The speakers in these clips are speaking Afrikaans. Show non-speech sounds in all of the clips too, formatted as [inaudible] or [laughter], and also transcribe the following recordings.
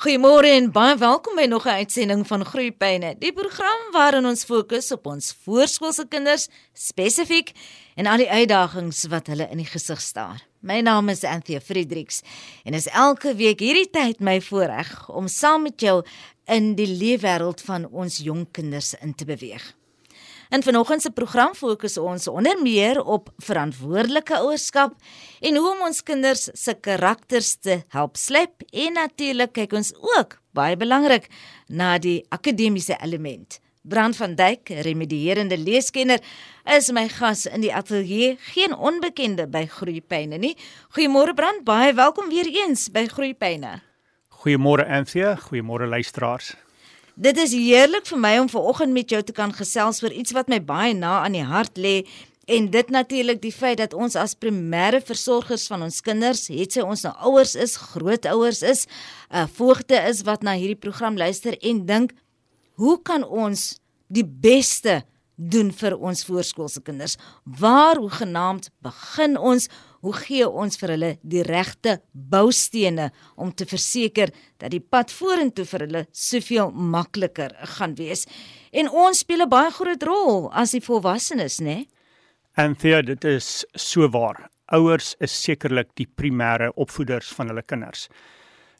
Goeiemôre en baie welkom by nog 'n uitsending van Groeipyne, die program waarin ons fokus op ons voorskoolse kinders spesifiek en al die uitdagings wat hulle in die gesig staar. My naam is Anthea Fredericks en is elke week hierdie tyd my voorreg om saam met jou in die leefwêreld van ons jong kinders in te beweeg. In vanoggend se program fokus ons onder meer op verantwoordelike ouerskap en hoe om ons kinders se karakters te help slep en natuurlik kyk ons ook baie belangrik na die akademiese element. Brand van Dijk, remedierende leeskenner, is my gas in die ateljee, geen onbekende by Groeipyne nie. Goeiemôre Brand, baie welkom weer eens by Groeipyne. Goeiemôre Anthea, goeiemôre luisteraars. Dit is heerlik vir my om vanoggend met jou te kan gesels oor iets wat my baie na aan die hart lê en dit natuurlik die feit dat ons as primêre versorgers van ons kinders, het sy ons nou ouers is, grootouers is, 'n uh, voogte is wat na hierdie program luister en dink, hoe kan ons die beste doen vir ons voorskoolse kinders? Waar hoe genaamd begin ons? Hoe gee ons vir hulle die regte boustene om te verseker dat die pad vorentoe vir hulle soveel makliker gaan wees. En ons speel 'n baie groot rol as die volwassenes, né? En vir dit is so waar. Ouers is sekerlik die primêre opvoeders van hulle kinders.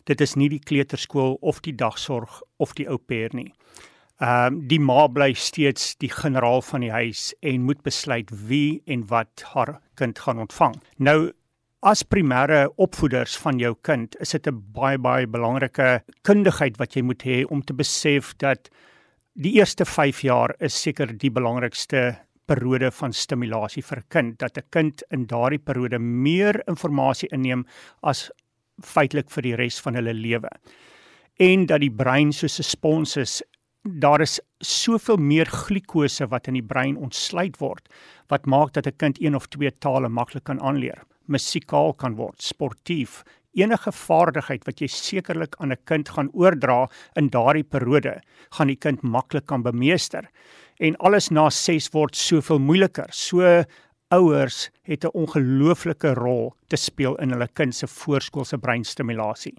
Dit is nie die kleuterskool of die dagsorg of die ou pair nie. Ehm um, die ma bly steeds die generaal van die huis en moet besluit wie en wat haar kind gaan ontvang. Nou as primêre opvoeders van jou kind, is dit 'n baie baie belangrike kundigheid wat jy moet hê om te besef dat die eerste 5 jaar is seker die belangrikste periode van stimulasie vir 'n kind dat 'n kind in daardie periode meer inligting inneem as feitelik vir die res van hulle lewe en dat die brein soos 'n spons is daar is soveel meer glikose wat in die brein ontsluit word wat maak dat 'n kind een of twee tale maklik kan aanleer, musikaal kan word, sportief, enige vaardigheid wat jy sekerlik aan 'n kind gaan oordra in daardie periode, gaan die kind maklik kan bemeester. En alles na 6 word soveel moeiliker. So ouers het 'n ongelooflike rol te speel in hulle kind se voorskoolse breinstimulasie.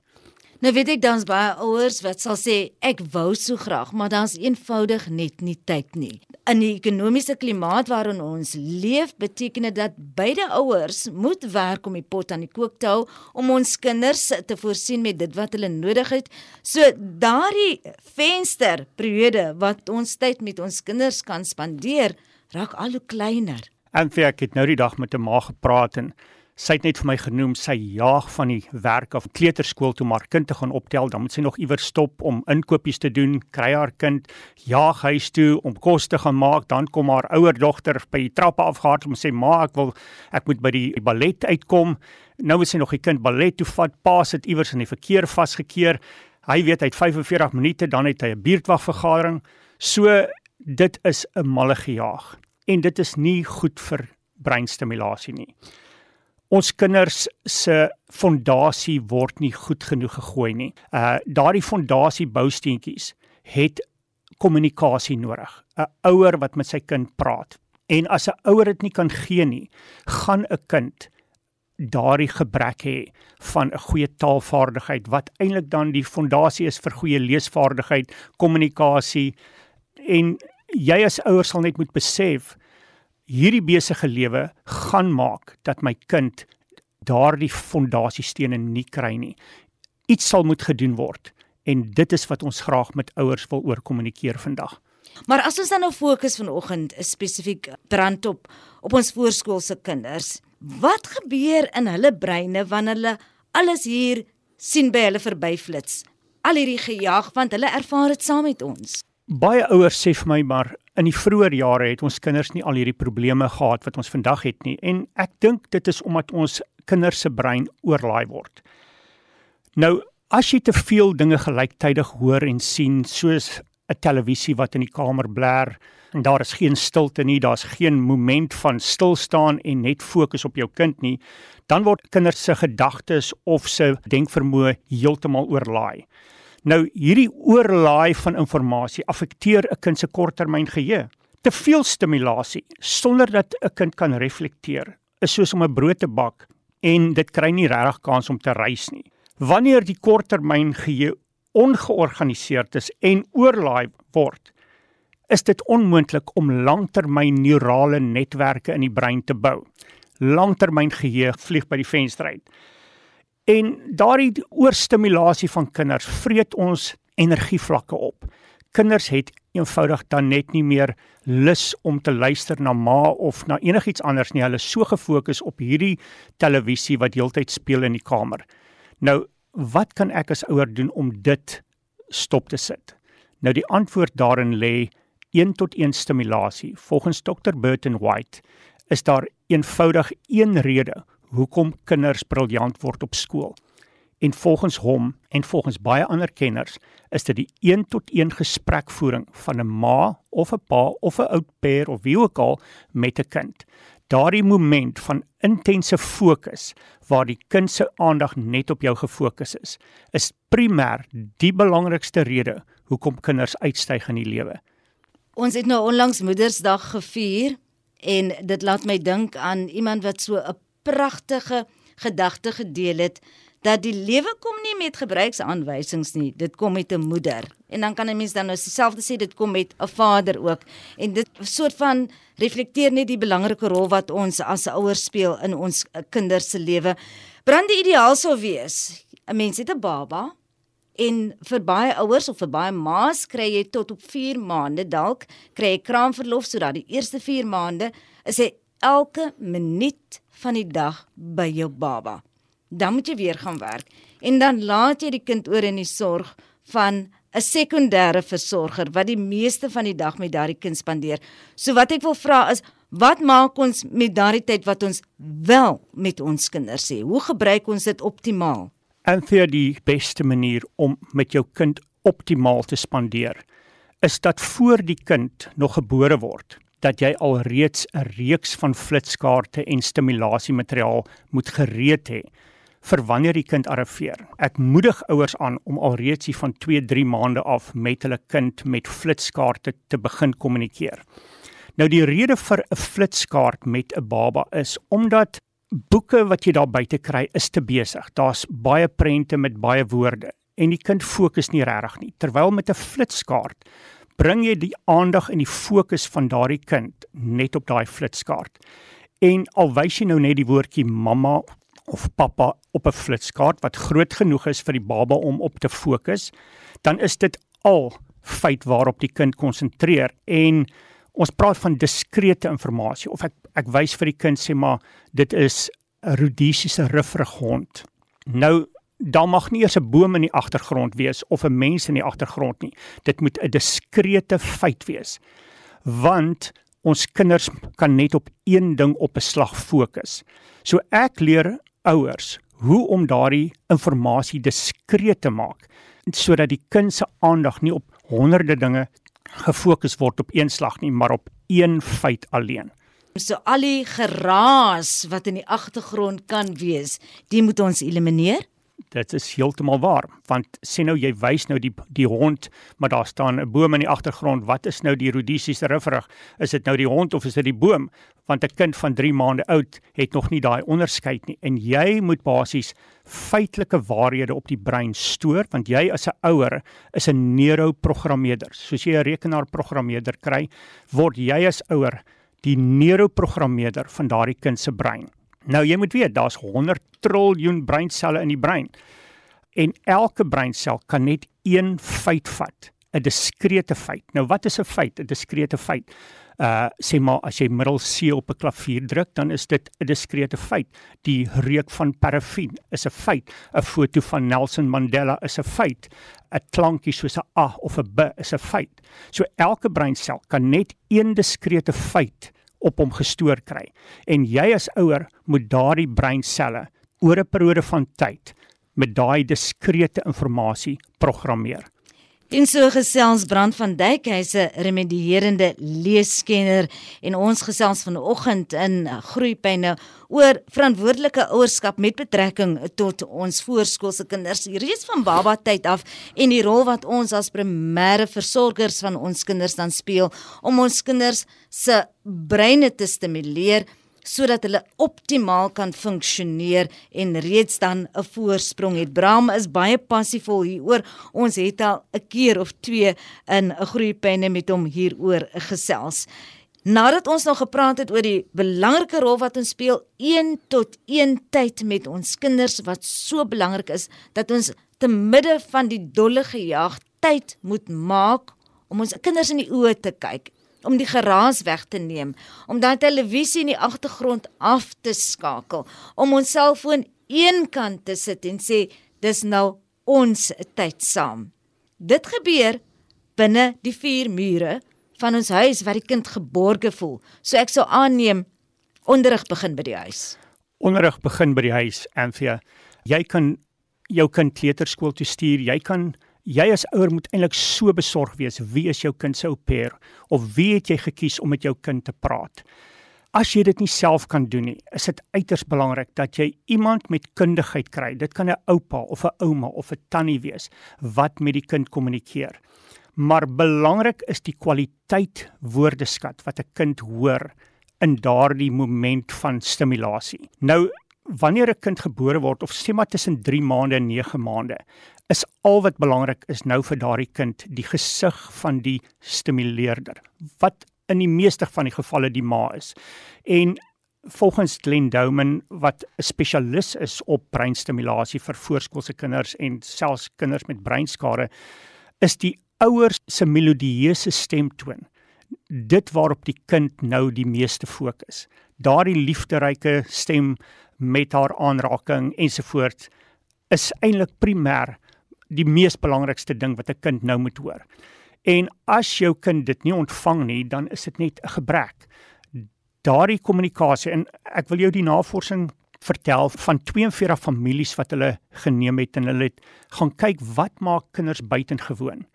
Nou weet ek dan's baie ouers wat sal sê ek wou so graag, maar dan's eenvoudig net nie tyd nie. In die ekonomiese klimaat waarin ons leef, beteken dit dat beide ouers moet werk om die pot aan die kook te hou om ons kinders te voorsien met dit wat hulle nodig het. So daardie venster periode wat ons tyd met ons kinders kan spandeer, raak al hoe kleiner. En vir ek het nou die dag met 'n ma gepraat en sy het net vir my genoem sy jaag van die werk af kleuterskool toe maar kind te gaan optel dan moet sy nog iewers stop om inkopies te doen kry haar kind jaag huis toe om kos te gaan maak dan kom haar ouer dogter by die trappe afgehaal om sê ma ek wil ek moet by die ballet uitkom. Nou moet sy nog die kind ballet toe vat pa sit iewers in die verkeer vasgekeer. Hy weet hy het 45 minute dan het hy 'n buurtwag vergadering so dit is 'n malle gejaag. En dit is nie goed vir breinstimulasie nie ons kinders se fondasie word nie goed genoeg gegooi nie. Uh daardie fondasie bousteentjies het kommunikasie nodig. 'n Ouer wat met sy kind praat. En as 'n ouer dit nie kan gee nie, gaan 'n kind daardie gebrek hê van 'n goeie taalvaardigheid wat eintlik dan die fondasie is vir goeie leesvaardigheid, kommunikasie en jy as ouer sal net moet besef hierdie besige lewe gaan maak dat my kind daardie fondasiestene nie kry nie. Iets sal moet gedoen word en dit is wat ons graag met ouers wil oor kommunikeer vandag. Maar as ons dan nou fokus vanoggend spesifiek brand op op ons voorskoolse kinders, wat gebeur in hulle breine wanneer hulle alles hier sien by hulle verbyflits? Al hierdie gejaag want hulle ervaar dit saam met ons. Baie ouers sê vir my maar in die vroeë jare het ons kinders nie al hierdie probleme gehad wat ons vandag het nie en ek dink dit is omdat ons kinders se brein oorlaai word. Nou as jy te veel dinge gelyktydig hoor en sien soos 'n televisie wat in die kamer bler en daar is geen stilte nie, daar's geen moment van stil staan en net fokus op jou kind nie, dan word kinders se gedagtes of se denkvermoë heeltemal oorlaai. Nou hierdie oorlaai van inligting affekteer 'n kind se korttermyn geheue. Te veel stimulasie sonder dat 'n kind kan reflekteer is soos om 'n brood te bak en dit kry nie regtig kans om te rys nie. Wanneer die korttermyn geheue ongeorganiseerd is en oorlaai word, is dit onmoontlik om langtermyn neurale netwerke in die brein te bou. Langtermyn geheue vlieg by die venster uit. En daardie oorstimulasie van kinders vreet ons energievlakke op. Kinders het eenvoudig dan net nie meer lus om te luister na ma of na enigiets anders nie. Hulle is so gefokus op hierdie televisie wat heeltyd speel in die kamer. Nou, wat kan ek as ouer doen om dit stop te sit? Nou die antwoord daarin lê 1 tot 1 stimulasie. Volgens Dr. Burton White is daar eenvoudig een rede hoekom kinders briljant word op skool. En volgens hom en volgens baie ander kenners is dit die 1 tot 1 gesprekvoering van 'n ma of 'n pa of 'n oud pair of wie ook al met 'n kind. Daardie moment van intense fokus waar die kind se aandag net op jou gefokus is, is primêr die belangrikste rede hoekom kinders uitstyg in die lewe. Ons het nou onlangs Moedersdag gevier en dit laat my dink aan iemand wat so 'n pragtige gedagte gedeel het dat die lewe kom nie met gebruiksaanwysings nie, dit kom met 'n moeder. En dan kan 'n mens dan nou dieselfde sê dit kom met 'n vader ook. En dit soort van reflekteer net die belangrike rol wat ons as ouers speel in ons kinders se lewe. Brand die ideaal sou wees. 'n Mens het 'n baba en vir baie ouers of vir baie ma's kry jy tot op 4 maande dalk kry jy kraamverlof sodat die eerste 4 maande is hy elke minuut van die dag by jou baba dan moet jy weer gaan werk en dan laat jy die kind oor in die sorg van 'n sekondêre versorger wat die meeste van die dag met daardie kind spandeer. So wat ek wil vra is wat maak ons met daardie tyd wat ons wel met ons kinders sê? Hoe gebruik ons dit optimaal? En vir die beste manier om met jou kind optimaal te spandeer is dat voor die kind nog gebore word dat jy alreeds 'n reeks van flitskaarte en stimulasiemateriaal moet gereed hê vir wanneer die kind arriveer. Ek moedig ouers aan om alreeds hier van 2-3 maande af met hulle kind met flitskaarte te begin kommunikeer. Nou die rede vir 'n flitskaart met 'n baba is omdat boeke wat jy daar buite kry is te besig. Daar's baie prente met baie woorde en die kind fokus nie regtig nie. Terwyl met 'n flitskaart bring jy die aandag en die fokus van daardie kind net op daai flitskaart. En al wys jy nou net die woordjie mamma of pappa op 'n flitskaart wat groot genoeg is vir die baba om op te fokus, dan is dit al feit waarop die kind konsentreer en ons praat van diskrete inligting of ek ek wys vir die kind sê maar dit is 'n Rhodesiese rifrighond. Nou dan mag nie eers 'n boom in die agtergrond wees of 'n mens in die agtergrond nie. Dit moet 'n diskrete feit wees. Want ons kinders kan net op een ding op 'n slag fokus. So ek leer ouers hoe om daardie inligting diskreet te maak sodat die kind se aandag nie op honderde dinge gefokus word op een slag nie, maar op een feit alleen. So al die geraas wat in die agtergrond kan wees, dit moet ons elimineer dit is heeltemal waar want sê nou jy wys nou die die hond maar daar staan 'n boom in die agtergrond wat is nou die Rhodesiese rifferig is dit nou die hond of is dit die boom? Want 'n kind van 3 maande oud het nog nie daai onderskeid nie. En jy moet basies feitelike waarhede op die brein stoor want jy as 'n ouer is 'n neuroprogrammeerder. Soos jy 'n rekenaarprogrammeerder kry word jy as ouer die neuroprogrammeerder van daardie kind se brein Nou jy moet weet, daar's 100 triljoen breinselle in die brein. En elke breinsel kan net een feit vat, 'n diskrete feit. Nou wat is 'n feit? 'n Diskrete feit. Uh sê maar as jy middel C op 'n klavier druk, dan is dit 'n diskrete feit. Die reuk van parafin is 'n feit. 'n Foto van Nelson Mandela is 'n feit. 'n Klankie soos 'n A of 'n B is 'n feit. So elke breinsel kan net een diskrete feit op hom gestoor kry. En jy as ouer moet daardie breinselle oor 'n periode van tyd met daai diskrete inligting programmeer. En so gesels Brand van Dijk, hy's 'n remedierende leeskenner en ons gesels vanoggend in Groepyne oor verantwoordelike ouerskap met betrekking tot ons voorskoolse kinders. Reeds van baba tyd af en die rol wat ons as primêre versorgers van ons kinders dan speel om ons kinders se breine te stimuleer sodat hulle optimaal kan funksioneer en reeds dan 'n voorsprong het. Bram is baie passievol hieroor. Ons het al 'n keer of twee in 'n groeipenne met hom hieroor gesels. Nadat ons nog gepraat het oor die belangrike rol wat ons speel 1 tot 1 tyd met ons kinders wat so belangrik is dat ons te midde van die dolle gejaag tyd moet maak om ons kinders in die oë te kyk om die geraas weg te neem, om daai televisie in die agtergrond af te skakel, om ons selfoon eenkant te sit en sê dis nou ons tyd saam. Dit gebeur binne die vier mure van ons huis waar die kind geborge voel. So ek sou aanneem onderrig begin by die huis. Onderrig begin by die huis, Anthea. Jy kan jou kind kleuterskool toe stuur. Jy kan jy as ouer moet eintlik so besorg wees wie is jou kind se ouper of wie het jy gekies om met jou kind te praat. As jy dit nie self kan doen nie, is dit uiters belangrik dat jy iemand met kundigheid kry. Dit kan 'n oupa of 'n ouma of 'n tannie wees wat met die kind kommunikeer. Maar belangrik is die kwaliteit woordeskat wat 'n kind hoor in daardie moment van stimulasie. Nou wanneer 'n kind gebore word of sê maar tussen 3 maande en 9 maande, is al wat belangrik is nou vir daardie kind die gesig van die stimuleerder wat in die meeste van die gevalle die ma is. En volgens Glenn Douman wat 'n spesialis is op breinstimulasie vir voorskoolse kinders en selfs kinders met breinskade, is die ouers se melodieuse stemtoon dit waarop die kind nou die meeste fokus. Daardie liefderyke stem met haar aanraking ensovoorts is eintlik primêr die mees belangrikste ding wat 'n kind nou moet hoor. En as jou kind dit nie ontvang nie, dan is dit net 'n gebrek. Daardie kommunikasie en ek wil jou die navorsing vertel van 42 families wat hulle geneem het en hulle het gaan kyk wat maak kinders buitengewoon.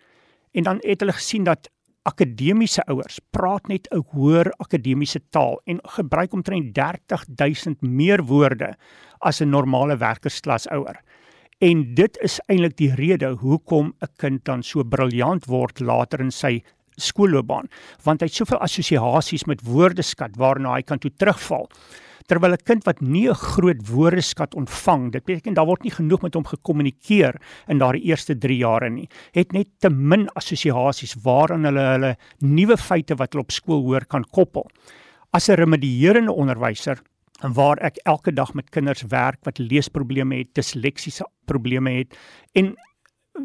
En dan het hulle gesien dat akademiese ouers praat net 'n hoër akademiese taal en gebruik omtrent 30000 meer woorde as 'n normale werkersklas ouer. En dit is eintlik die rede hoekom 'n kind dan so briljant word later in sy skoolloopbaan, want hy het soveel assosiasies met woordeskat waarna hy kan toe terugval terwyl 'n kind wat nie 'n groot woordeskat ontvang, dit beteken daar word nie genoeg met hom gekommunikeer in daardie eerste 3 jare nie, het net te min assosiasies waaraan hulle hulle nuwe feite wat hulle op skool hoor kan koppel. As 'n remedierende onderwyser waar ek elke dag met kinders werk wat leesprobleme het, disleksiese probleme het en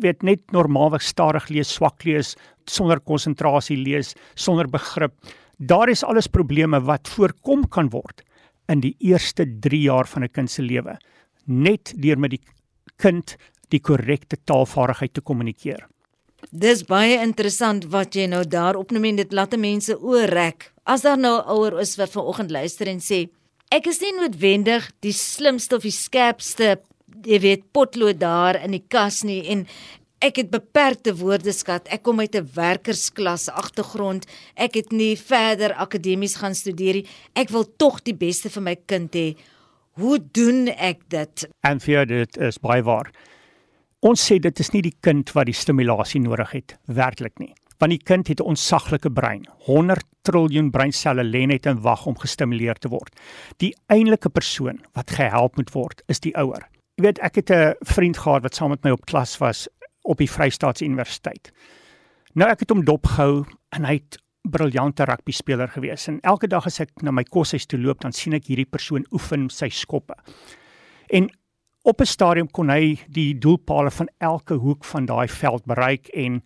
weet net normaalweg stadig lees, swak lees, sonder konsentrasie lees, sonder begrip. Daar is alles probleme wat voorkom kan word in die eerste 3 jaar van 'n kind se lewe net deur met die kind die korrekte taalvaardigheid te kommunikeer. Dis baie interessant wat jy nou daar opnoem en dit laat mense oorrek. As daar nou ouer is wat vanoggend luister en sê ek is nie noodwendig die slimste of die skerpste jy weet potlood daar in die kas nie en ek het beperkte woordeskat. Ek kom uit 'n werkersklas agtergrond. Ek het nie verder akademies gaan studeer nie. Ek wil tog die beste vir my kind hê. Hoe doen ek dit? En vir dit is baie waar. Ons sê dit is nie die kind wat die stimulasie nodig het werklik nie. Want die kind het 'n onsaglike brein. 100 triljoen breinselle lê net en wag om gestimuleer te word. Die eintlike persoon wat gehelp moet word, is die ouer. Jy weet, ek het 'n vriend gehad wat saam met my op klas was op die Vrystaatse Universiteit. Nou ek het hom dopgehou en hy het briljante rugby speler gewees en elke dag as ek na my koshuis toe loop dan sien ek hierdie persoon oefen sy skoppe. En op 'n stadium kon hy die doelpale van elke hoek van daai veld bereik en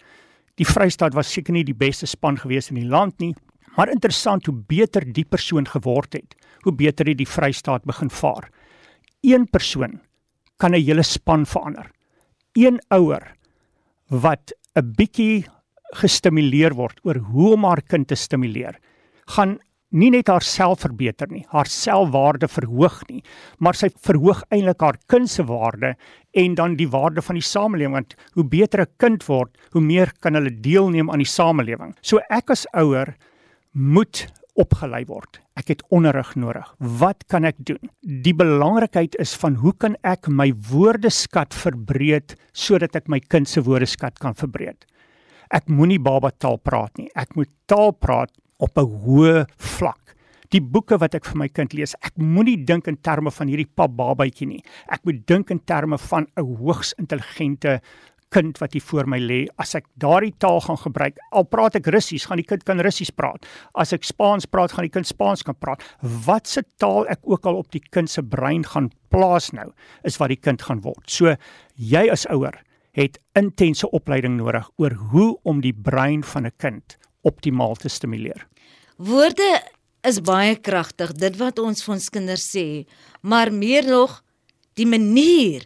die Vrystaat was seker nie die beste span gewees in die land nie, maar interessant hoe beter die persoon geword het, hoe beter het die Vrystaat begin vaar. Een persoon kan 'n hele span verander. Een ouer wat 'n bietjie gestimuleer word oor hoe om haar kind te stimuleer, gaan nie net haarself verbeter nie, haar selfwaarde verhoog nie, maar sy verhoog eintlik haar kind se waarde en dan die waarde van die samelewing want hoe beter 'n kind word, hoe meer kan hulle deelneem aan die samelewing. So ek as ouer moet opgelei word. Ek het onderrig nodig. Wat kan ek doen? Die belangrikheid is van hoe kan ek my woordeskat verbreek sodat ek my kind se woordeskat kan verbreek. Ek moenie baba taal praat nie. Ek moet taal praat op 'n hoë vlak. Die boeke wat ek vir my kind lees, ek moenie dink in terme van hierdie pap babatjie nie. Ek moet dink in terme van 'n hoogs intelligente kind wat hier voor my lê, as ek daardie taal gaan gebruik, al praat ek Russies, gaan die kind kan Russies praat. As ek Spaans praat, gaan die kind Spaans kan praat. Wat se taal ek ook al op die kind se brein gaan plaas nou, is wat die kind gaan word. So jy as ouer het intense opleiding nodig oor hoe om die brein van 'n kind optimaal te stimuleer. Woorde is baie kragtig, dit wat ons vir ons kinders sê, maar meer nog die manier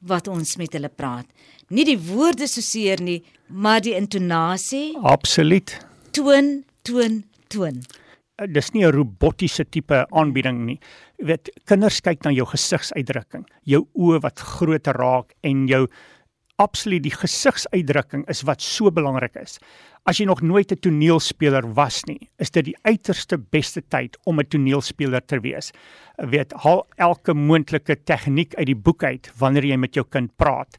wat ons met hulle praat nie die woorde soseer nie, maar die intonasie. Absoluut. Toon, toon, toon. Eh, dis nie 'n robotiese tipe aanbieding nie. Jy weet, kinders kyk na jou gesigsuitdrukking, jou oë wat groter raak en jou absoluut die gesigsuitdrukking is wat so belangrik is. As jy nog nooit 'n toneelspeler was nie, is dit die uiterste beste tyd om 'n toneelspeler te wees. Jy weet, haal elke moontlike tegniek uit die boek uit wanneer jy met jou kind praat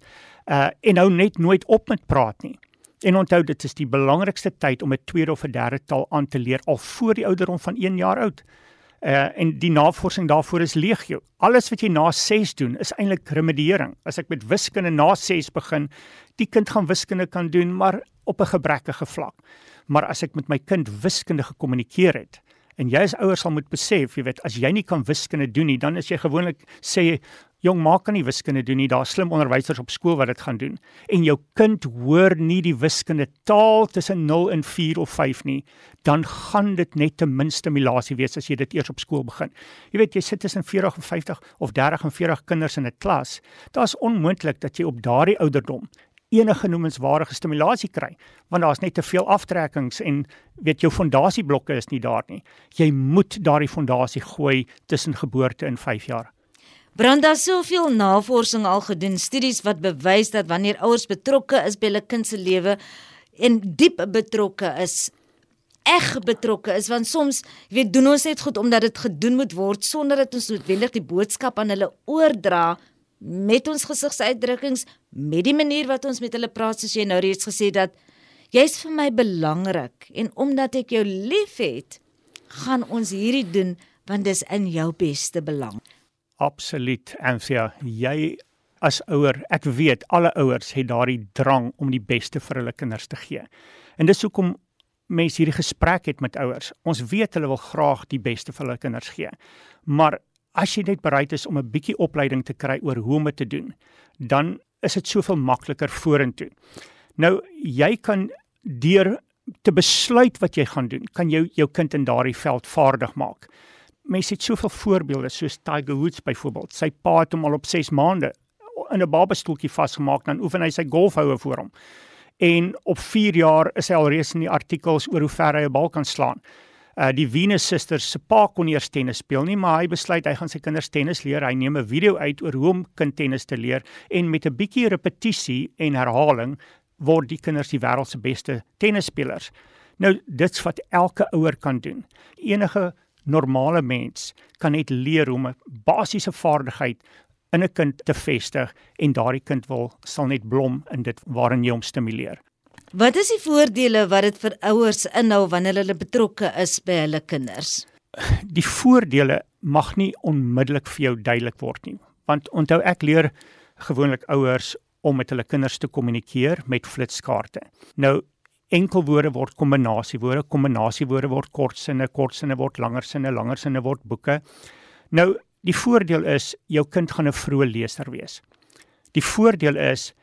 uh en hou net nooit op met praat nie. En onthou dit is die belangrikste tyd om 'n tweede of 'n derde taal aan te leer al voor die ouderdom van 1 jaar oud. Uh en die navorsing daarvoor is legio. Alles wat jy na 6 doen is eintlik remediering. As ek met wiskunde na 6 begin, die kind gaan wiskunde kan doen, maar op 'n gebrekkige vlak. Maar as ek met my kind wiskunde gekommunikeer het, En jy as ouers sal moet besef, jy weet, as jy nie kan wiskunde doen nie, dan is jy gewoonlik sê jong, maak kan nie wiskunde doen nie. Daar's slim onderwysers op skool wat dit gaan doen. En jou kind hoor nie die wiskunde taal tussen 0 en 4 of 5 nie, dan gaan dit net ten minste stimulasie wees as jy dit eers op skool begin. Jy weet, jy sit tussen 40 en 50 of 30 en 40 kinders in 'n klas. Daar's onmoontlik dat jy op daardie ouderdom enige noemenswaardige stimulasie kry want daar's net te veel aftrekkings en weet jou fondasieblokke is nie daar nie. Jy moet daardie fondasie gooi tussen geboorte en 5 jaar. Branda soveel navorsing al gedoen, studies wat bewys dat wanneer ouers betrokke is by hulle kind se lewe en diep betrokke is, eg betrokke is want soms jy weet doen ons net goed omdat dit gedoen moet word sonder dat ons noodwendig die boodskap aan hulle oordra met ons gesigsuitdrukkings, met die manier wat ons met hulle praat soos jy nou reeds gesê dat jy's vir my belangrik en omdat ek jou liefhet, gaan ons hierdie doen want dis in jou beste belang. Absoluut, Anthea, jy as ouer, ek weet alle ouers het daardie drang om die beste vir hulle kinders te gee. En dis hoekom mense hierdie gesprek het met ouers. Ons weet hulle wil graag die beste vir hulle kinders gee. Maar as jy net bereid is om 'n bietjie opleiding te kry oor hoe om dit te doen, dan is dit soveel makliker vorentoe. Nou jy kan deur te besluit wat jy gaan doen, kan jy jou kind in daardie veld vaardig maak. Mense het soveel voorbeelde soos Tiger Woods byvoorbeeld. Sy pa het hom al op 6 maande in 'n babastoeltjie vasgemaak dan oefen hy sy golfhoue voor hom. En op 4 jaar is hy al reeds in die artikels oor hoe ver hy 'n bal kan slaan uh, die Venus Sisters se pa kon nie eers tennis speel nie, maar hy besluit hy gaan sy kinders tennis leer. Hy neem 'n video uit oor hoe om kind tennis te leer en met 'n bietjie repetisie en herhaling word die kinders die wêreld se beste tennisspelers. Nou dit's wat elke ouer kan doen. Enige normale mens kan net leer om 'n basiese vaardigheid in 'n kind te vestig en daardie kind wil sal net blom in dit waarin jy hom stimuleer. Wat is die voordele wat dit vir ouers inhou wanneer hulle betrokke is by hulle kinders? Die voordele mag nie onmiddellik vir jou duidelik word nie, want onthou ek leer gewoonlik ouers om met hulle kinders te kommunikeer met flitskaarte. Nou enkelwoorde word kombinasiewoorde, kombinasiewoorde word kortsinne, kortsinne word langersinne, langersinne word boeke. Nou die voordeel is jou kind gaan 'n vroeë leser wees. Die voordeel is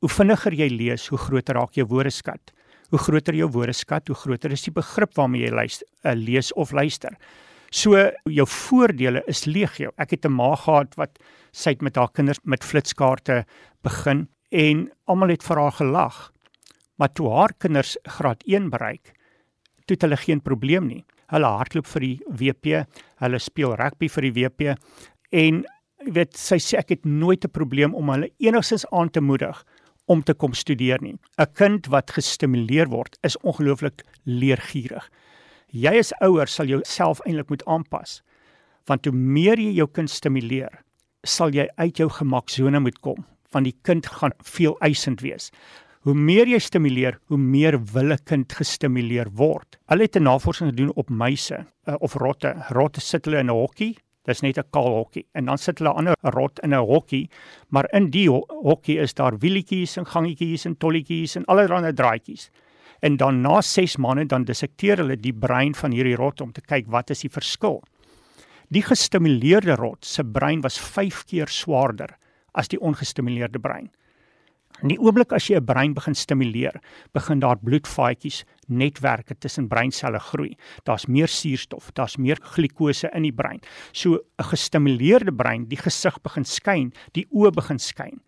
hoe vinniger jy lees, hoe groter raak jou woordeskat. Hoe groter jou woordeskat, hoe groter is die begrip waarmee jy luister, uh, lees of luister. So jou voordele is legio. Ek het 'n ma gehad wat sy het met haar kinders met flitskaarte begin en almal het vir haar gelag. Maar toe haar kinders graad 1 bereik, toe het hulle geen probleem nie. Hulle hardloop vir die WP, hulle speel rugby vir die WP en weet sy sê ek het nooit 'n probleem om hulle enigstens aan te moedig om te kom studeer nie. 'n Kind wat gestimuleer word, is ongelooflik leergierig. Jy as ouer sal jouself eintlik moet aanpas. Want hoe meer jy jou kind stimuleer, sal jy uit jou gemaksone moet kom, want die kind gaan veel eisend wees. Hoe meer jy stimuleer, hoe meer wil 'n kind gestimuleer word. Hulle het 'n navorsing gedoen op muise uh, of rotte. Rotte sit hulle in 'n hokkie Dis net 'n kaal hokkie en dan sit hulle 'n ander rot in 'n hokkie, maar in die hokkie is daar wielietjies en gangetjies en tolletjies en allerlei draadjies. En dan na 6 maande dan dissekteer hulle die brein van hierdie rot om te kyk wat is die verskil. Die gestimuleerde rot se brein was 5 keer swaarder as die ongestimuleerde brein. In die oomblik as jy 'n brein begin stimuleer, begin daar bloedvaatjies netwerke tussen breinselle groei. Daar's meer suurstof, daar's meer glikose in die brein. So 'n gestimuleerde brein, die gesig begin skyn, die oë begin skyn.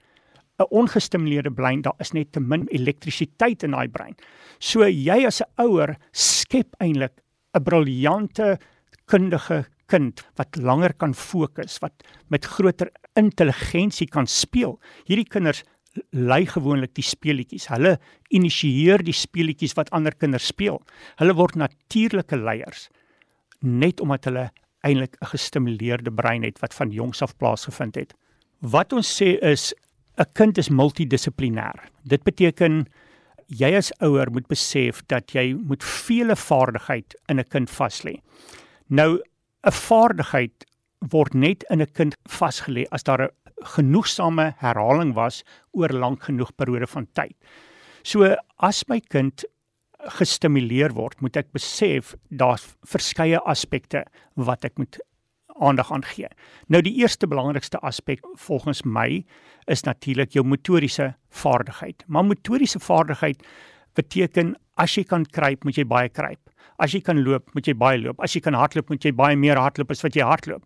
'n Ongestimuleerde brein, daar is net te min elektrisiteit in daai brein. So jy as 'n ouer skep eintlik 'n briljante kundige kind wat langer kan fokus, wat met groter intelligensie kan speel. Hierdie kinders lei gewoonlik die speletjies. Hulle initieer die speletjies wat ander kinders speel. Hulle word natuurlike leiers net omdat hulle eintlik 'n gestimuleerde brein het wat van jongs af plaasgevind het. Wat ons sê is 'n kind is multidissiplinêr. Dit beteken jy as ouer moet besef dat jy moet vele vaardigheid in 'n kind vas lê. Nou 'n vaardigheid word net in 'n kind vasgelê as daar 'n genoegsame herhaling was oor lank genoeg periode van tyd. So as my kind gestimuleer word, moet ek besef daar's verskeie aspekte wat ek moet aandag aan gee. Nou die eerste belangrikste aspek volgens my is natuurlik jou motoriese vaardigheid. Maar motoriese vaardigheid beteken as jy kan kruip, moet jy baie kruip. As jy kan loop, moet jy baie loop. As jy kan hardloop, moet jy baie meer hardloop as wat jy hardloop.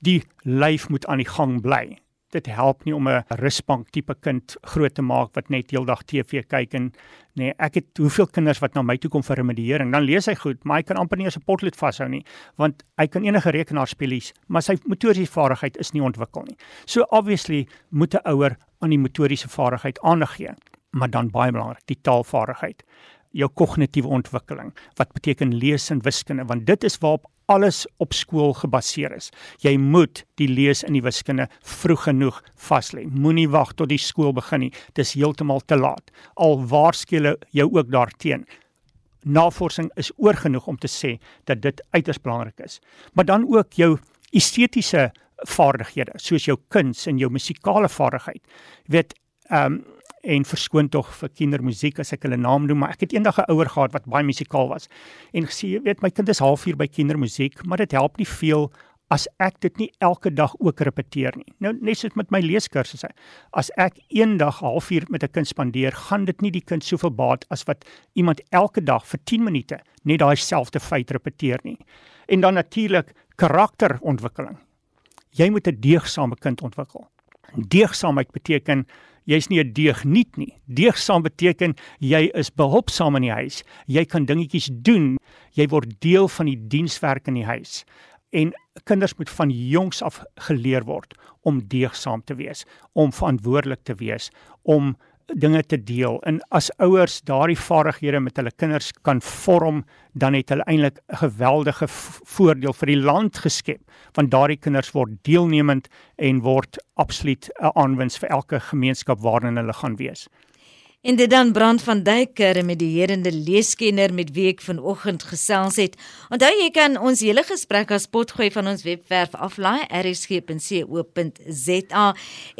Die lyf moet aan die gang bly dit help nie om 'n rusbank tipe kind groot te maak wat net heeldag TV kyk en nee, ek het hoeveel kinders wat na my toe kom vir remediering, dan lees hy goed, maar hy kan amper nie eens 'n potlood vashou nie, want hy kan enige rekenaar spelies, maar sy motoriese vaardigheid is nie ontwikkel nie. So obviously moet 'n ouer aan die motoriese vaardigheid aandag gee, maar dan baie belangrik, die taalvaardigheid jou kognitiewe ontwikkeling wat beteken lees en wiskunde want dit is waarop alles op skool gebaseer is. Jy moet die lees in die wiskunde vroeg genoeg vas lê. Moenie wag tot die skool begin nie. Dis heeltemal te laat. Al waarskynlik jou ook daarteen. Navorsing is oorgenoeg om te sê dat dit uiters belangrik is. Maar dan ook jou estetiese vaardighede, soos jou kuns en jou musikale vaardigheid. Jy weet, ehm um, en verskoon tog vir kindermusiek as ek hulle naam noem, maar ek het eendag 'n ouer gehad wat baie musikaal was en gesê, jy weet, my kind is halfuur by kindermusiek, maar dit help nie veel as ek dit nie elke dag ook repeteer nie. Nou net soos met my leeskursusse. As ek eendag halfuur met 'n kind spandeer, gaan dit nie die kind soveel baat as wat iemand elke dag vir 10 minute net daai selfde feit repeteer nie. En dan natuurlik karakterontwikkeling. Jy moet 'n deegsame kind ontwikkel. Deegsaamheid beteken jy's nie 'n deugniet nie. Deugsaam beteken jy is behulpsaam in die huis. Jy kan dingetjies doen. Jy word deel van die dienswerk in die huis. En kinders moet van jongs af geleer word om deugsaam te wees, om verantwoordelik te wees, om dinge te deel. En as ouers daardie vaardighede met hulle kinders kan vorm, dan het hulle eintlik 'n geweldige voordeel vir die land geskep, want daardie kinders word deelnemend en word absoluut 'n aanwins vir elke gemeenskap waarin hulle gaan wees. En dit dan Brand van Duyker met die herende leeskenner met wie ek vanoggend gesels het. Onthou jy kan ons hele gesprek as potgooi van ons webwerf aflaai rsg.co.za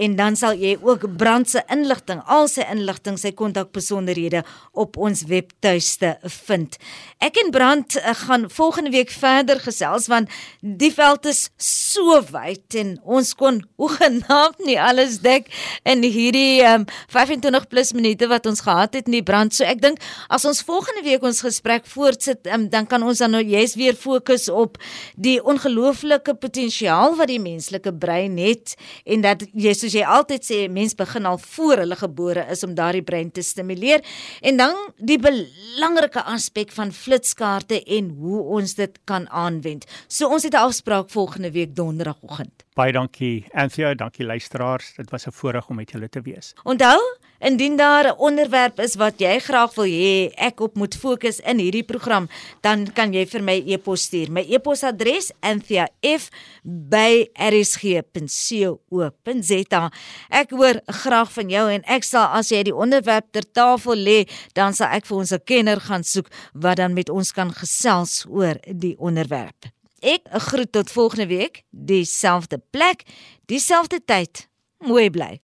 en dan sal jy ook Brand se inligting, al sy inligting, sy kontakbesonderhede op ons webtuiste vind. Ek en Brand eh, gaan volgende week verder gesels want die veld is so wyd en ons kon [laughs] hoegenaamd nie alles dek in hierdie um, 25 plus minute wat ons gehad het in die brand. So ek dink as ons volgende week ons gesprek voortsit, um, dan kan ons dan nou jy's weer fokus op die ongelooflike potensiaal wat die menslike brein het en dat jy soos jy altyd sê, mens begin al voor hulle gebore is om daardie brein te stimuleer en dan die belangrike aspek van flitskaarte en hoe ons dit kan aanwend. So ons het 'n afspraak volgende week donderdagoggend. Baie dankie Anthea, dankie luisteraars. Dit was 'n voorreg om met julle te wees. Onthou Indien daar 'n onderwerp is wat jy graag wil hê ek op moet fokus in hierdie program, dan kan jy vir my e-pos stuur. My e-posadres anthea@rsg.co.za. Ek hoor graag van jou en ek sal as jy die onderwerp ter tafel lê, dan sal ek vir ons 'n kenner gaan soek wat dan met ons kan gesels oor die onderwerp. Ek groet tot volgende week, dieselfde plek, dieselfde tyd. Mooi bly.